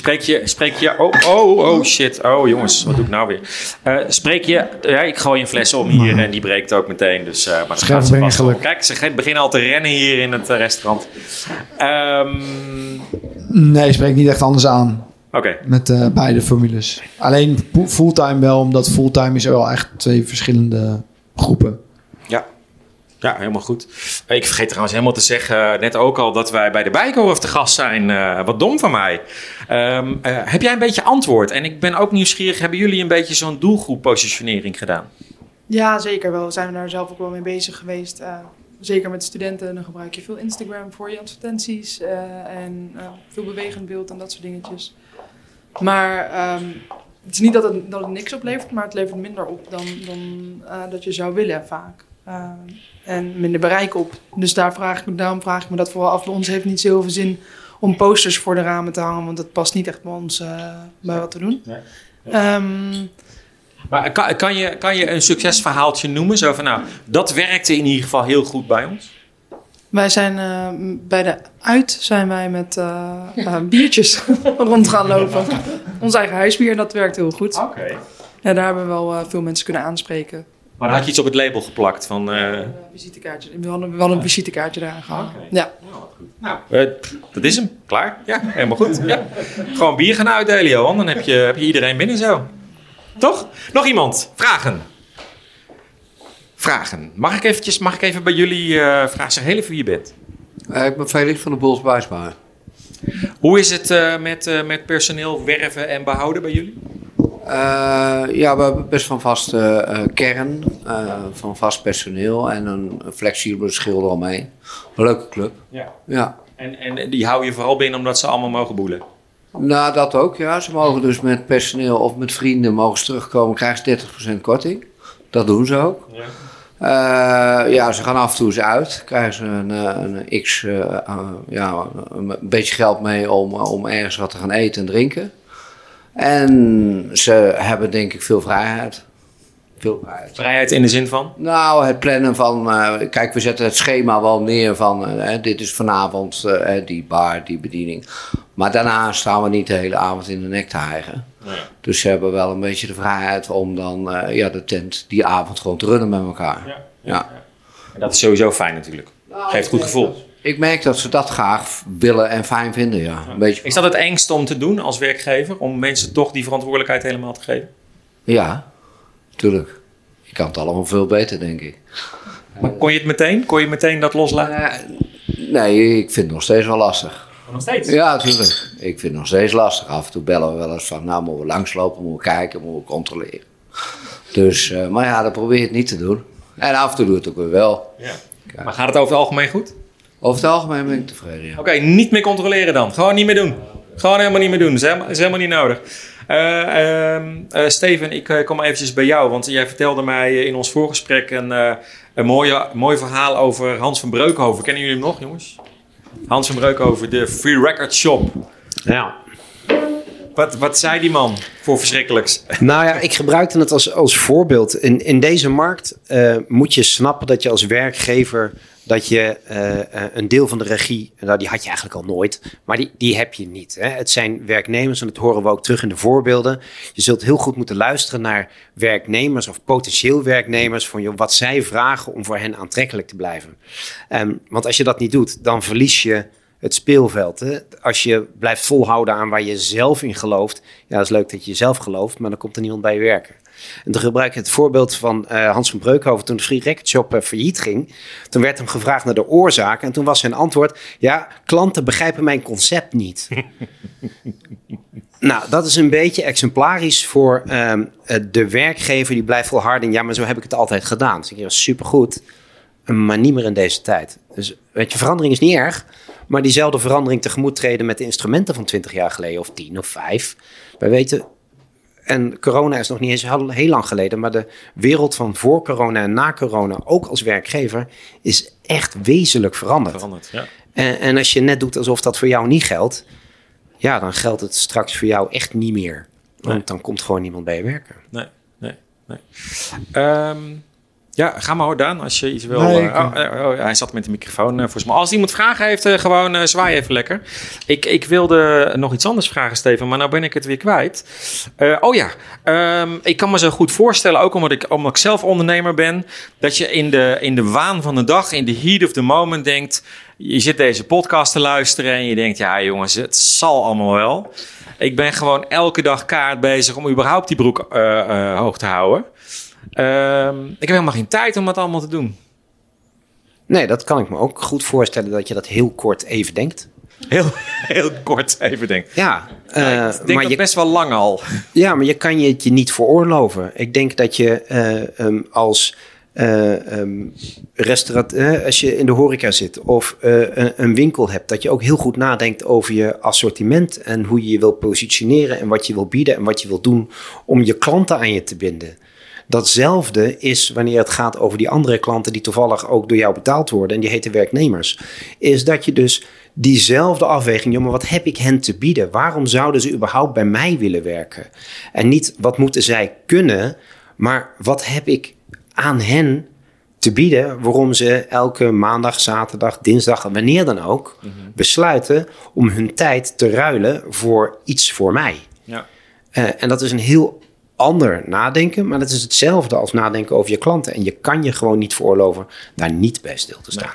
Spreek je, spreek je, oh, oh, oh shit, oh jongens, wat doe ik nou weer? Eh, spreek je, ja, ik gooi een fles om hier en die breekt ook meteen. Dus, uh, maar dat gaat ze vast. Kijk, ze beginnen al te rennen hier in het eh, restaurant. Ehm, Nee, spreek niet echt anders aan Oké, met beide formules. Alleen fulltime wel, omdat fulltime is wel echt twee verschillende groepen. Ja. Helemaal goed. Ik vergeet trouwens helemaal te zeggen, net ook al, dat wij bij de Bijenkorf te gast zijn. Eh, wat dom van mij. Ehm, eh, heb jij een beetje antwoord? En ik ben ook nieuwsgierig, hebben jullie een beetje zo'n doelgroep-positionering gedaan? Ja, zeker wel. Zijn we daar zelf ook wel mee bezig geweest. Eh, zeker met studenten, dan gebruik je veel Instagram voor je advertenties. en veel bewegend beeld en dat soort dingetjes. Maar ehm, het is niet dat het, niks oplevert, maar het levert minder op dan, dan dat je zou willen vaak. Eh, en minder bereik op. Dus daar vraag ik, me- daarom vraag ik me dat vooral af. Bij ons heeft niet zoveel zin om posters voor de ramen te hangen, want dat past niet echt bij ons eh, bij wat we doen. Nee. Ehm, Maar kan, kan, je, kan je een succesverhaaltje noemen? Zo van, nou, dat werkte in ieder geval heel goed bij ons. Wij zijn eh, bij de uit zijn wij met eh, [laughs] eh, biertjes [laughs] rond gaan lopen. Ons eigen huisbier, dat werkt heel goed. Oké. Ja, daar hebben we wel eh, veel mensen kunnen aanspreken. Maar dan had je iets op het label geplakt van... eh, Een visitekaartje. We hadden wel een visitekaartje eraan gehangen. Ja. nou, eh, dat is hem. Klaar. Ja, helemaal goed. Ja. Gewoon bier gaan uitdelen, Johan. Dan heb je, heb je iedereen binnen zo. Toch? Nog iemand? Vragen? Vragen. Mag ik, eventjes, mag ik even bij jullie eh vragen? Zeg heel even wie je bent. Eh, ik ben Felix van de Bols Buisbaar. Hoe is het eh, met, eh, met personeel werven en behouden bij jullie? Eh, ja, we hebben best van vaste eh, kern, eh, van vast personeel en een flexibele schilder omheen. Een leuke club. Ja. Ja. En, en die hou je vooral binnen omdat ze allemaal mogen boelen? Nou, dat ook, ja. Ze mogen dus met personeel of met vrienden mogen ze terugkomen, krijgen ze 30% korting. Dat doen ze ook. Ja. Ja, ze gaan af en toe eens uit. Krijgen ze een, een x, ja, een beetje geld mee om, om ergens wat te gaan eten en drinken. En ze hebben denk ik veel vrijheid. Veel vrijheid. Vrijheid in de zin van? Nou, het plannen van, eh, kijk, we zetten het schema wel neer van, eh, dit is vanavond eh, die bar, die bediening. Maar daarna staan we niet de hele avond in de nek te hijgen. Dus ze hebben wel een beetje de vrijheid om dan ja, de tent die avond gewoon te runnen met elkaar. Ja. Ja. En dat is sowieso fijn natuurlijk. Geeft goed gevoel. Ik merk dat ze dat graag willen en fijn vinden, ja. Een beetje, Is dat het engste om te doen als werkgever? Om mensen toch die verantwoordelijkheid helemaal te geven? ja, tuurlijk. Je kan het allemaal veel beter, denk ik. Maar kon je het meteen? Kon je meteen dat loslaten? Eh, nee, ik vind het nog steeds wel lastig. Nog steeds? Ja, natuurlijk. Ik vind het nog steeds lastig. Af en toe bellen we wel eens van, nou, moeten we langslopen, moeten we kijken, moeten we controleren. Dus, eh, maar ja, dat probeer je het niet te doen. En af en toe doe het ook weer wel. Ja. Maar gaat het over het algemeen goed? Over het algemeen ben ik tevreden, ja. Oké, niet meer controleren dan. Gewoon niet meer doen. Gewoon helemaal niet meer doen. Dat is helemaal, is helemaal niet nodig. Eh, ehm, eh, Steven, ik eh, kom eventjes bij jou. Want jij vertelde mij in ons voorgesprek een, eh, een mooie, mooi verhaal over Hans van Breukhoven. Kennen jullie hem nog, jongens? Hans van Breukhoven, de Free Record Shop. Ja. Wat, wat zei die man voor verschrikkelijks? Nou ja, ik gebruikte het als, als voorbeeld. In, in deze markt eh, moet je snappen dat je als werkgever dat je eh, eh, een deel van de regie, nou, die had je eigenlijk al nooit, maar die, die heb je niet. Hè. Het zijn werknemers en dat horen we ook terug in de voorbeelden. Je zult heel goed moeten luisteren naar werknemers of potentieel werknemers van joh, wat zij vragen om voor hen aantrekkelijk te blijven. Ehm, want als je dat niet doet, dan verlies je het speelveld. Hè? Als je blijft volhouden aan waar je zelf in gelooft. Ja, dat is leuk dat je zelf gelooft, maar dan komt er niemand bij je werken. En dan gebruik ik het voorbeeld van eh, Hans van Breukhoven toen de Free Record Shop eh, failliet ging. Toen werd hem gevraagd naar de oorzaak en toen was zijn antwoord... ja, klanten begrijpen mijn concept niet. [laughs] nou, dat is een beetje exemplarisch voor ehm, eh, de werkgever die blijft volharden. Ja, maar zo heb ik het altijd gedaan. Dus ik supergoed, maar niet meer in deze tijd. Dus weet je, verandering is niet erg... Maar diezelfde verandering tegemoet treden met de instrumenten van 20 jaar geleden, of 10 of 5. Wij weten, en corona is nog niet eens heel, heel lang geleden, maar de wereld van voor corona en na corona, ook als werkgever, is echt wezenlijk veranderd. Veranderd, ja. En, en als je net doet alsof dat voor jou niet geldt, ja, dan geldt het straks voor jou echt niet meer. Want Nee. dan komt gewoon niemand bij je werken. Nee, nee, nee. Ehm, Ja, ga maar hoor, Daan, als je iets wil. Nee, eh, ik- oh, eh, oh, hij zat met de microfoon eh, volgens mij. Als iemand vragen heeft, gewoon zwaai even lekker. Ik, ik wilde nog iets anders vragen, Steven, maar nou ben ik het weer kwijt. Oh ja, ehm, ik kan me zo goed voorstellen, ook omdat ik, omdat ik zelf ondernemer ben, dat je in de, in de waan van de dag, in de heat of the moment denkt, je zit deze podcast te luisteren en je denkt, ja jongens, het zal allemaal wel. Ik ben gewoon elke dag kaart bezig om überhaupt die broek hoog te houden. Ehm, ik heb helemaal geen tijd om dat allemaal te doen. Nee, dat kan ik me ook goed voorstellen dat je dat heel kort even denkt. Heel, heel kort even denk. Ja, eh, ik denk maar dat je, best wel lang al. ja, maar je kan je het je niet veroorloven. Ik denk dat je eh, ehm, als eh, ehm, restaurant, eh, als je in de horeca zit of eh, een, een winkel hebt, dat je ook heel goed nadenkt over je assortiment en hoe je je wil positioneren en wat je wil bieden en wat je wil doen om je klanten aan je te binden. Datzelfde is wanneer het gaat over die andere klanten die toevallig ook door jou betaald worden en die heten werknemers. Is dat je dus diezelfde afweging, joh, maar wat heb ik hen te bieden? Waarom zouden ze überhaupt bij mij willen werken? En niet wat moeten zij kunnen, maar wat heb ik aan hen te bieden waarom ze elke maandag, zaterdag, dinsdag, wanneer dan ook, besluiten om hun tijd te ruilen voor iets voor mij. Ja. Eh, en dat is een heel ander nadenken, maar dat is hetzelfde als nadenken over je klanten. En je kan je gewoon niet veroorloven daar niet bij stil te staan.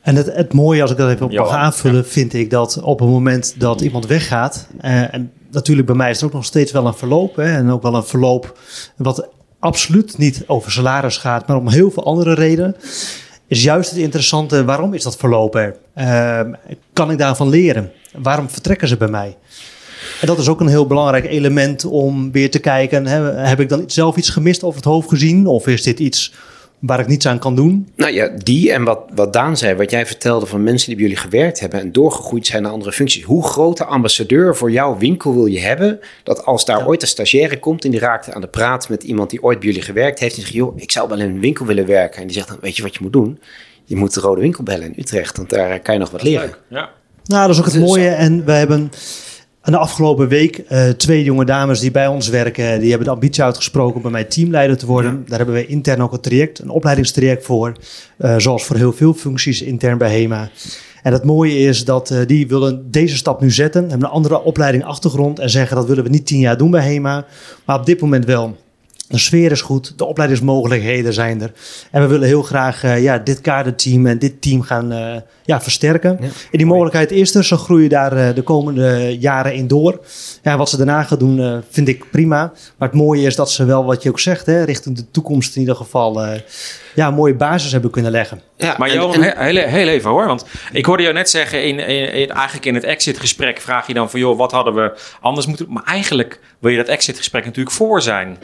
En het, het mooie, als ik dat even op mag aanvullen, vind ik dat op het moment dat iemand weggaat, eh, en natuurlijk bij mij is er ook nog steeds wel een verloop, hè, en ook wel een verloop wat absoluut niet over salaris gaat, maar om heel veel andere redenen, is juist het interessante, waarom is dat verloop er? Eh, kan ik daarvan leren? Waarom vertrekken ze bij mij? En dat is ook een heel belangrijk element om weer te kijken, hè, heb ik dan zelf iets gemist over het hoofd gezien, of is dit iets waar ik niets aan kan doen? Nou ja, die en wat, wat Daan zei, wat jij vertelde van mensen die bij jullie gewerkt hebben en doorgegroeid zijn naar andere functies. Hoe grote ambassadeur voor jouw winkel wil je hebben? Dat als daar ooit een stagiaire komt en die raakt aan de praat met iemand die ooit bij jullie gewerkt heeft. En zegt, joh, ik zou wel in een winkel willen werken. En die zegt dan, weet je wat je moet doen? Je moet de Rode Winkel bellen in Utrecht, want daar kan je nog wat leren. Ja. Nou, dat is ook het is mooie. En we hebben de afgelopen week eh, twee jonge dames die bij ons werken. Die hebben de ambitie uitgesproken om bij mij teamleider te worden. Daar hebben we intern ook een traject, een opleidingstraject voor. eh, zoals voor heel veel functies intern bij HEMA. En het mooie is dat eh, die willen deze stap nu zetten. Hebben een andere opleiding achtergrond. En zeggen dat willen we niet tien jaar doen bij HEMA. Maar op dit moment wel. De sfeer is goed, de opleidingsmogelijkheden zijn er. En we willen heel graag eh, ja, dit kaderteam en dit team gaan eh, ja, versterken. En die mogelijkheid is er, ze groeien daar eh, de komende jaren in door. Ja, wat ze daarna gaan doen, eh, vind ik prima. Maar het mooie is dat ze wel, wat je ook zegt, hè, richting de toekomst in ieder geval... eh, ja, een mooie basis hebben kunnen leggen. Ja, Maar en- Johan, heel, heel even hoor. Want ik hoorde jou net zeggen, in, in, in- eigenlijk in het exitgesprek vraag je dan van... joh, wat hadden we anders moeten doen? Maar eigenlijk wil je dat exitgesprek natuurlijk voor zijn.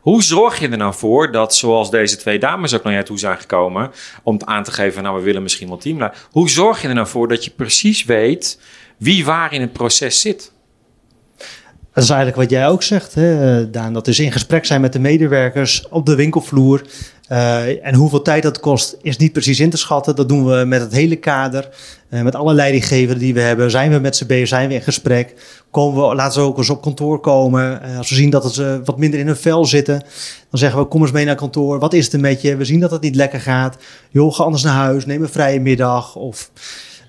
Hoe zorg je er nou voor dat, zoals deze twee dames ook naar jij toe zijn gekomen... om aan te geven, nou we willen misschien wel teamleider. Hoe zorg je er nou voor dat je precies weet wie waar in het proces zit? Dat is eigenlijk wat jij ook zegt, hè, Daan. Dat is in gesprek zijn met de medewerkers op de winkelvloer. Eh, en hoeveel tijd dat kost, is niet precies in te schatten. Dat doen we met het hele kader. Eh, met alle leidinggevenden die we hebben. Zijn we met z'n bezig, zijn we in gesprek. Komen we, laten ze ook eens op kantoor komen. Eh, als we zien dat ze wat minder in hun vel zitten, dan zeggen we: Kom eens mee naar kantoor. Wat is het er met je? We zien dat het niet lekker gaat. Joh, ga anders naar huis. Neem een vrije middag. Of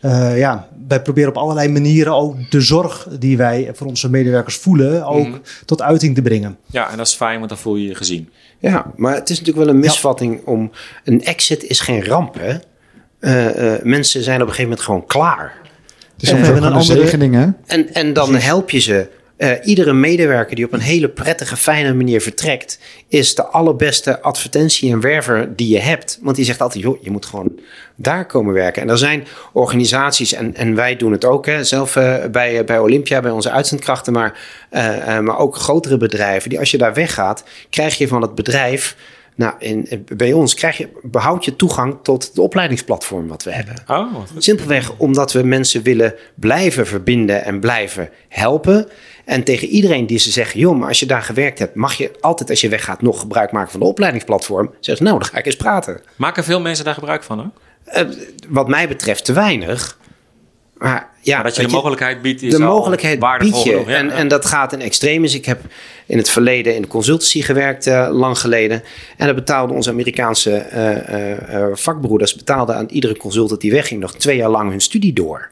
eh, ja, wij proberen op allerlei manieren ook de zorg die wij voor onze medewerkers voelen, ook Mhm. tot uiting te brengen. Ja, en dat is fijn, want dan voel je je gezien. Ja, maar het is natuurlijk wel een misvatting om... Een exit is geen ramp, hè? Eh, eh, mensen zijn op een gegeven moment gewoon klaar. Het is En soms we hebben een andere- zegening, hè? En, en dan help je ze. Eh, iedere medewerker die op een hele prettige, fijne manier vertrekt, is de allerbeste advertentie en werver die je hebt. Want die zegt altijd: joh, je moet gewoon daar komen werken. En er zijn organisaties, en, en wij doen het ook, hè, zelf bij, bij Olympia, bij onze uitzendkrachten, maar, maar ook grotere bedrijven. Die als je daar weggaat, krijg je van het bedrijf. Nou, bij ons krijg je, behoud je toegang tot het opleidingsplatform wat we hebben. Oh, Simpelweg omdat we mensen willen blijven verbinden en blijven helpen. En tegen iedereen die ze zeggen, joh, maar als je daar gewerkt hebt, mag je altijd als je weggaat nog gebruik maken van de opleidingsplatform. Zeggen ze, nou, dan ga ik eens praten. maken veel mensen daar gebruik van ook? Eh, wat mij betreft te weinig. Maar ja, dat je de mogelijkheid biedt is de mogelijkheid je. ja. en, en dat gaat in extremis. Ik heb in het verleden in de consultancy gewerkt, eh, lang geleden. En dat betaalden onze Amerikaanse eh, eh, vakbroeders... betaalden aan iedere consultant die wegging... nog twee jaar lang hun studie door.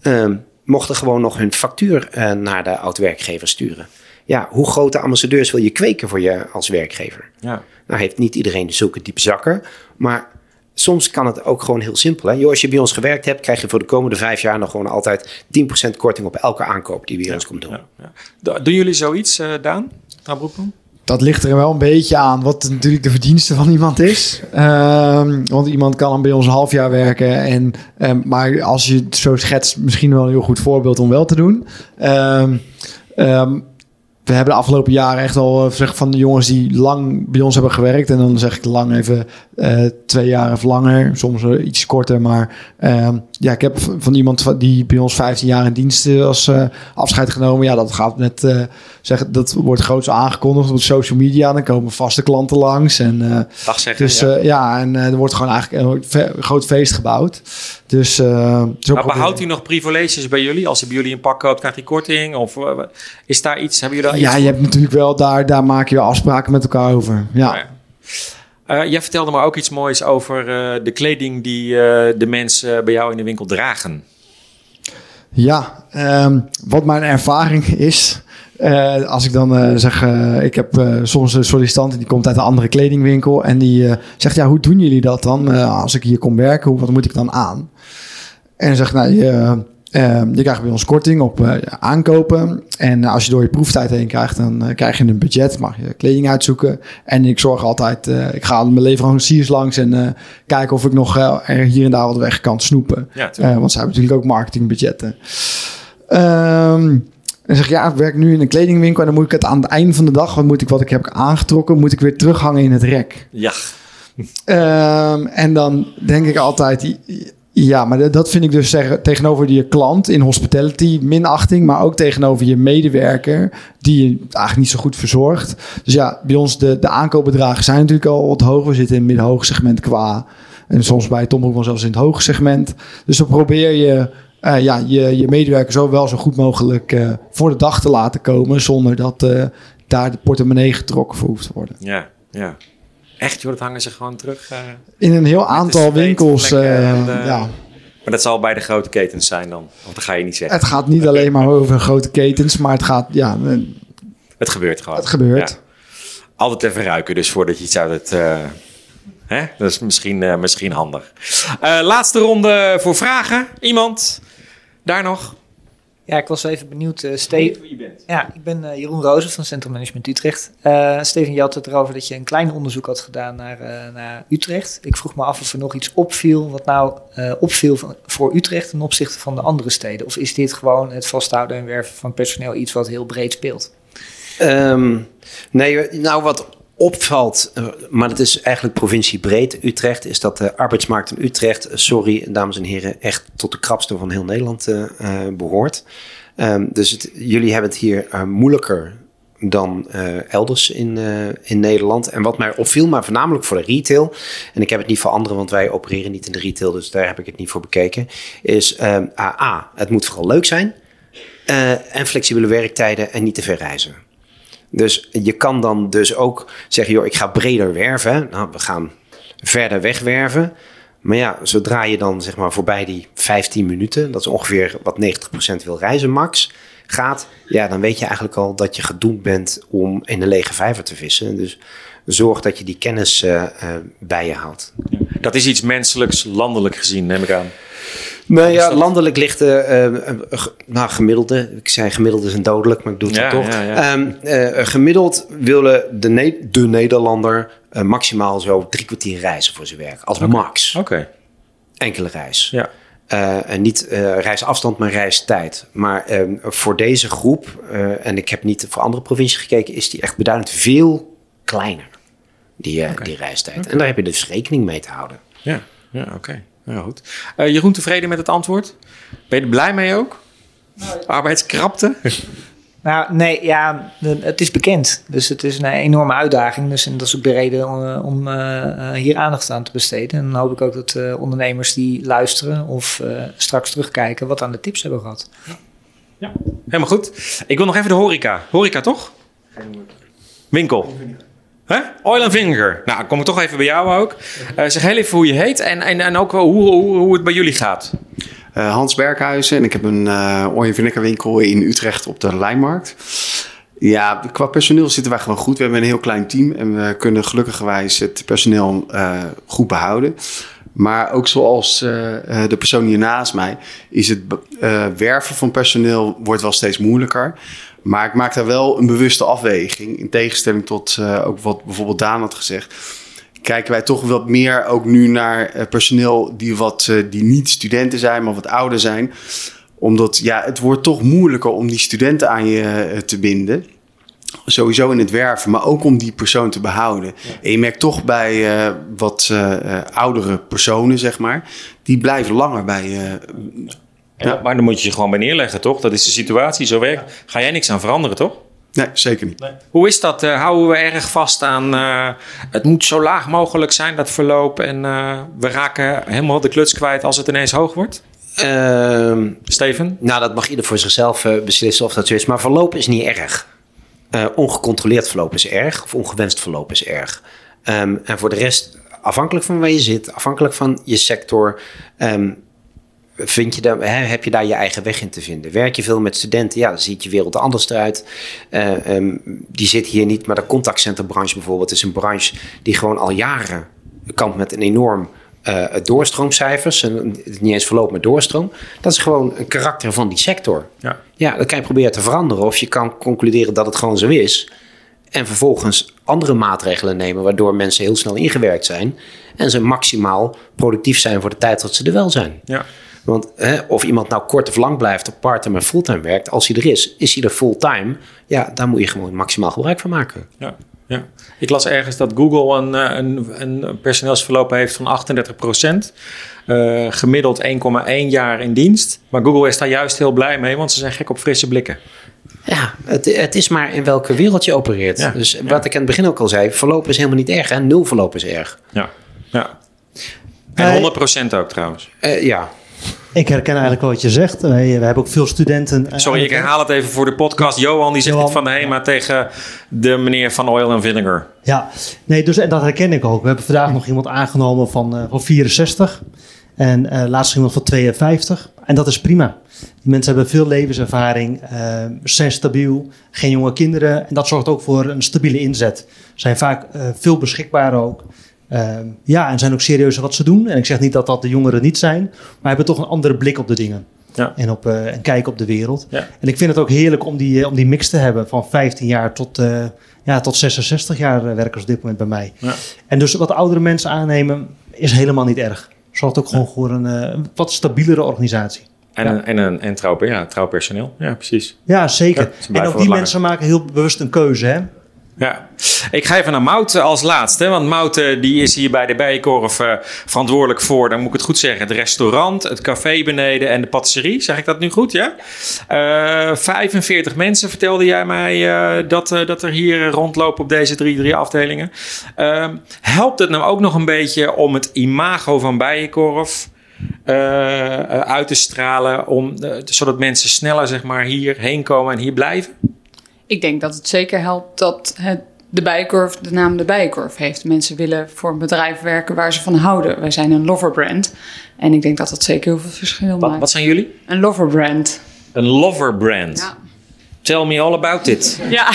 Ehm, mochten gewoon nog hun factuur naar de oud-werkgever sturen. Ja, hoe grote ambassadeurs wil je kweken voor je als werkgever? Ja. Nou heeft niet iedereen zulke diepe zakken, maar soms kan het ook gewoon heel simpel. Hè? Joh, als je bij ons gewerkt hebt, krijg je voor de komende vijf jaar nog gewoon altijd 10% korting op elke aankoop die bij ons komt doen. Ja, ja. Do- Doen jullie zoiets, eh Daan? Daan Broekman? Dat ligt er wel een beetje aan wat natuurlijk de verdienste van iemand is. Ehm, want iemand kan dan bij ons een half jaar werken. En, ehm, maar als je het zo schetst, misschien wel een heel goed voorbeeld om wel te doen. Ehm, ehm, we hebben de afgelopen jaren echt al eh, zeg, van de jongens die lang bij ons hebben gewerkt. En dan zeg ik lang even eh, twee jaar of langer. Soms iets korter. Maar ehm, ja, ik heb van iemand die bij ons 15 jaar in dienst eh, als afscheid genomen. Ja, dat gaat net zeggen. Dat wordt groots aangekondigd op social media. Dan komen vaste klanten langs. En Dag zeggen. dus ja. ja, en er wordt gewoon eigenlijk een groot feest gebouwd. Dus, zo maar behoudt u nog privileges bij jullie? Als hij bij jullie een pak koopt, krijgt hij korting? Of is daar iets? Hebben jullie daar Ja, je hebt natuurlijk wel daar, daar maak je wel afspraken met elkaar over. Ja. Ja. Eh, jij vertelde me ook iets moois over eh, de kleding die eh, de mensen bij jou in de winkel dragen. Ja, ehm, wat mijn ervaring is. als ik dan zeg, ik heb soms een sollicitant die komt uit een andere kledingwinkel en die zegt, ja, hoe doen jullie dat dan? Als ik hier kom werken, hoe- wat moet ik dan aan? En zegt, nou, je, eh, je krijgt bij ons korting op eh, aankopen. En als je door je proeftijd heen krijgt, dan eh, krijg je een budget, mag je kleding uitzoeken. En ik zorg altijd, eh, ik ga mijn leveranciers langs en eh, kijken of ik nog eh, er hier en daar wat weg kan snoepen. Ja. Eh, want ze hebben natuurlijk ook marketingbudgetten. Ehm en zeg ik, ja, ik werk nu in een kledingwinkel en dan moet ik het aan het einde van de dag, wat moet ik wat ik heb aangetrokken, moet ik weer terughangen in het rek. Ja, Ehm, en dan denk ik altijd, ja, maar dat- vind ik dus zeggen, tegenover je klant in hospitality minachting, maar ook tegenover je medewerker die je eigenlijk niet zo goed verzorgt. Dus ja, bij ons de, de aankoopbedragen zijn natuurlijk al wat hoog. We zitten in het midden-hoog segment qua en soms bij Tom Broekman zelfs in het hoge segment. Dus dan probeer je eh, ja, je, je medewerker zo wel zo goed mogelijk eh, voor de dag te laten komen zonder dat eh, daar de portemonnee getrokken voor hoeft te worden. ja, ja. Echt, joh, dat hangen ze gewoon terug. eh. In een heel aantal winkels. eh, en, eh, ja. Maar dat zal bij de grote ketens zijn dan. Of dat ga je niet zeggen. Het gaat niet alleen maar over grote ketens, maar het gaat, ja, Het gebeurt gewoon. het gebeurt. Ja. Altijd even ruiken, dus voordat je iets uit het... eh, hè? Dat is misschien, eh, misschien handig. Eh, laatste ronde voor vragen. Iemand? Daar nog? Ja, ik was even benieuwd. eh Ste- ja, ik ben eh, Jeroen Rozen van Centrum Management Utrecht. Eh, Steven, je had het erover dat je een klein onderzoek had gedaan naar, eh, naar Utrecht. Ik vroeg me af of er nog iets opviel, wat nou eh, opviel van, voor Utrecht ten opzichte van de andere steden. Of is dit gewoon het vasthouden en werven van personeel iets wat heel breed speelt? Ehm, nee, nou wat opvalt, eh, maar het is eigenlijk provinciebreed Utrecht, is dat de arbeidsmarkt in Utrecht, eh, sorry dames en heren, echt tot de krapste van heel Nederland eh, eh, behoort. Ehm, dus jullie hebben het hier moeilijker dan elders in, in Nederland. En wat mij opviel, maar voornamelijk voor de retail, en ik heb het niet voor anderen, want wij opereren niet in de retail, dus daar heb ik het niet voor bekeken, is ehm, A, het moet vooral leuk zijn. en flexibele werktijden en niet te ver reizen. Dus je kan dan dus ook zeggen, joh, ik ga breder werven. Nou, we gaan verder wegwerven. Maar ja, zodra je dan zeg maar voorbij die 15 minuten, dat is ongeveer wat 90% wil reizen max, gaat, ja, dan weet je eigenlijk al dat je gedoemd bent om in een lege vijver te vissen. Dus zorg dat je die kennis eh, eh, bij je houdt. Dat is iets menselijks, landelijk gezien, neem ik aan. Nou ja, landelijk ligt de ge- nou, gemiddelde. Ik zei gemiddelde is een dodelijk, maar ik doe het Ja, toch. ja. Ehm, eh, gemiddeld willen de, Ne- de Nederlander maximaal zo drie kwartier reizen voor zijn werk. Als max. Oké. Enkele reis. Ja. En niet reisafstand, maar reistijd. Maar ehm, voor deze groep, en ik heb niet voor andere provincies gekeken, is die echt beduidend veel kleiner. Die, die reistijd. En daar heb je dus rekening mee te houden. Ja, ja oké. Ja, goed. Eh, Jeroen, tevreden met het antwoord? Ben je er blij mee ook? Arbeidskrapte? [laughs] Nou, nee, ja, het is bekend. Dus het is een enorme uitdaging. Dus en dat is ook de reden om, om eh, hier aandacht aan te besteden. En dan hoop ik ook dat eh, ondernemers die luisteren of eh, straks terugkijken wat aan de tips hebben gehad. Helemaal goed. Ik wil nog even de horeca. Horeca, toch? Winkel. Oil and Vinegar. Nou, kom ik toch even bij jou ook. Eh, zeg heel even hoe je heet en, en, en ook hoe, hoe, hoe het bij jullie gaat. Eh, Hans Berghuizen en ik heb een uh, oil en winkel in Utrecht op de Lijnmarkt. Ja, qua personeel zitten wij gewoon goed. We hebben een heel klein team en we kunnen gelukkigerwijs het personeel goed behouden. Maar ook zoals de persoon hier naast mij, is het werven van personeel wordt wel steeds moeilijker. Maar ik maak daar wel een bewuste afweging. In tegenstelling tot uh, ook wat bijvoorbeeld Daan had gezegd. Kijken wij toch wat meer ook nu naar personeel die, wat, die niet studenten zijn, maar wat ouder zijn. Omdat ja, het wordt toch moeilijker om die studenten aan je te binden sowieso in het werven, maar ook om die persoon te behouden. Ja. En je merkt toch bij wat oudere personen, zeg maar, die blijven langer bij uh, ja. Maar dan moet je je gewoon bij neerleggen, toch? Dat is de situatie, zo werkt. Ga jij niks aan veranderen, toch? Nee, zeker niet. Nee. Hoe is dat? houden we erg vast aan het moet zo laag mogelijk zijn, dat verloop, en we raken helemaal de kluts kwijt als het ineens hoog wordt? Uh, Steven? Nou, dat mag ieder voor zichzelf beslissen of dat zo is. Maar verloop is niet erg. Uh, ongecontroleerd verloop is erg, of ongewenst verloop is erg. Um, en voor de rest, afhankelijk van waar je zit, afhankelijk van je sector, um, vind je daar, hè, heb je daar je eigen weg in te vinden. Werk je veel met studenten, ja, dan ziet je wereld er anders eruit. Uh, um, die zit hier niet, maar de contactcenterbranche bijvoorbeeld is een branche die gewoon al jaren kampt met een enorm uh, doorstroomcijfers. En niet eens verloop, maar doorstroom. Dat is gewoon een karakter van die sector. Ja. ja, dat kan je proberen te veranderen. Of je kan concluderen dat het gewoon zo is. En vervolgens andere maatregelen nemen, waardoor mensen heel snel ingewerkt zijn. En ze maximaal productief zijn voor de tijd dat ze er wel zijn. Ja. Want hè, of iemand nou kort of lang blijft, of part-time en fulltime werkt, als hij er is, is hij er fulltime. Ja, daar moet je gewoon maximaal gebruik van maken. Ja. Ja. Ik las ergens dat Google een, een, een personeelsverloop heeft van 38 procent. Uh, gemiddeld 1,1 jaar in dienst. Maar Google is daar juist heel blij mee, want ze zijn gek op frisse blikken. Ja, het, het is maar in welke wereld je opereert. Ja, dus ja. wat ik aan het begin ook al zei, verloop is helemaal niet erg. En nul verloop is erg. Ja, ja. En 100 procent ook trouwens. Uh, ja. Ik herken eigenlijk wel wat je zegt. Wij, we hebben ook veel studenten. uh, Sorry, ik herhaal het even voor de podcast. Johan die zegt Johan, het van de HEMA tegen de meneer van Oil and Vinegar. Ja, nee, dus en dat herken ik ook. We hebben vandaag nog iemand aangenomen van, uh, van 64 en uh, laatst iemand van 52. En dat is prima. Die mensen hebben veel levenservaring, uh, zijn stabiel, geen jonge kinderen. En dat zorgt ook voor een stabiele inzet. Zijn vaak veel beschikbaar ook. Uh, ja, en zijn ook serieus wat ze doen. En ik zeg niet dat dat de jongeren niet zijn, maar hebben toch een andere blik op de dingen. Ja. En, op, uh, en kijken op de wereld. Ja. En ik vind het ook heerlijk om die, om die mix te hebben van 15 jaar tot, uh, ja, tot 66 jaar werkers op dit moment bij mij. Ja. En dus wat oudere mensen aannemen is helemaal niet erg. Zorgt ook gewoon voor een wat stabielere organisatie. En, een, en, een, en trouw, ja, trouw personeel. Ja, precies. Ja, zeker. En ook die mensen maken heel bewust een keuze. Hè? Ja, ik ga even naar Mout als laatste. Want Mout die is hier bij de Bijenkorf uh, verantwoordelijk voor, dan moet ik het goed zeggen, het restaurant, het café beneden en de patisserie. Zeg ik dat nu goed, ja? Uh, 45 mensen vertelde jij mij uh, dat, dat er hier rondlopen op deze drie, drie afdelingen. Ehm, helpt het nou ook nog een beetje om het imago van Bijenkorf uit te stralen, om, zodat mensen sneller zeg maar, hierheen komen en hier blijven? Ik denk dat het zeker helpt dat het de Bijenkorf de naam de Bijenkorf heeft. Mensen willen voor een bedrijf werken waar ze van houden. Wij zijn een lover brand. En ik denk dat dat zeker heel veel verschil wat, maakt. Wat zijn jullie? Een lover brand. Een lover brand? Ja. Tell me all about it. [laughs] Ja,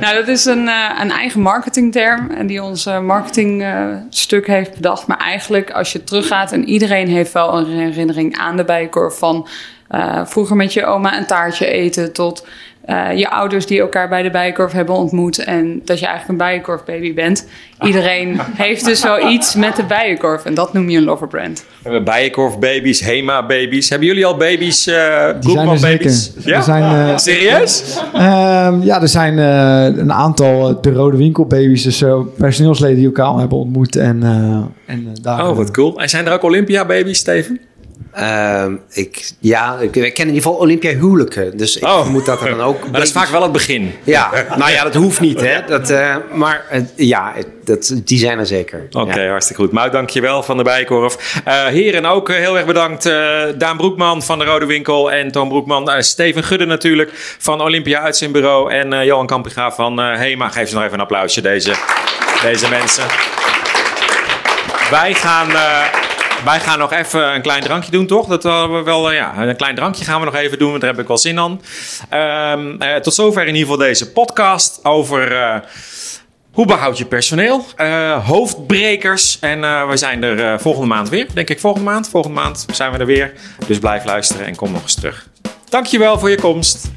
nou dat is een, uh, een eigen marketingterm. En die ons uh, marketingstuk uh, heeft bedacht. Maar eigenlijk als je teruggaat en iedereen heeft wel een herinnering aan de Bijenkorf van... Vroeger met je oma een taartje eten tot uh, je ouders die elkaar bij de bijenkorf hebben ontmoet en dat je eigenlijk een bijenkorfbaby bent. Iedereen [laughs] heeft dus wel iets met de bijenkorf en dat noem je een loverbrand. We hebben bijenkorfbabies, Hema-baby's. Hebben jullie al baby's, uh, Die zijn er baby's? zeker. Ja? Er zijn, uh, Serieus? Uh, ja, er zijn uh, een aantal de rode winkelbaby's, dus personeelsleden die elkaar al hebben ontmoet. En, en daar, oh, wat cool. En zijn er ook Olympia-baby's, Steven? Ehm, ik, ja, ik, ik ken in ieder geval Olympia huwelijken. Dus ik Oh. vermoed dat er dan ook... [laughs] Maar dat is vaak wel het begin. Ja, nou ja, dat hoeft niet, hè. Dat, eh, maar eh, ja, dat, die zijn er zeker. Oké, Ja. hartstikke goed. Mout, dankjewel van de Bijkorf. Eh heren ook heel erg bedankt. Daan Broekman van de Rode Winkel en Toon Broekman. Steven Gudde natuurlijk van Olympia Uitzendbureau. En Johan Kampiga van HEMA. Geef ze nog even een applausje, deze, deze mensen. Wij gaan, wij gaan nog even een klein drankje doen, toch? Dat we wel, eh, ja, een klein drankje gaan we nog even doen, want daar heb ik wel zin aan. Ehm, eh, tot zover in ieder geval deze podcast over eh, hoe behoud je personeel, hoofdbrekers. En eh, we zijn er volgende maand weer, denk ik volgende maand. Volgende maand zijn we er weer. Dus blijf luisteren en kom nog eens terug. Dankjewel voor je komst.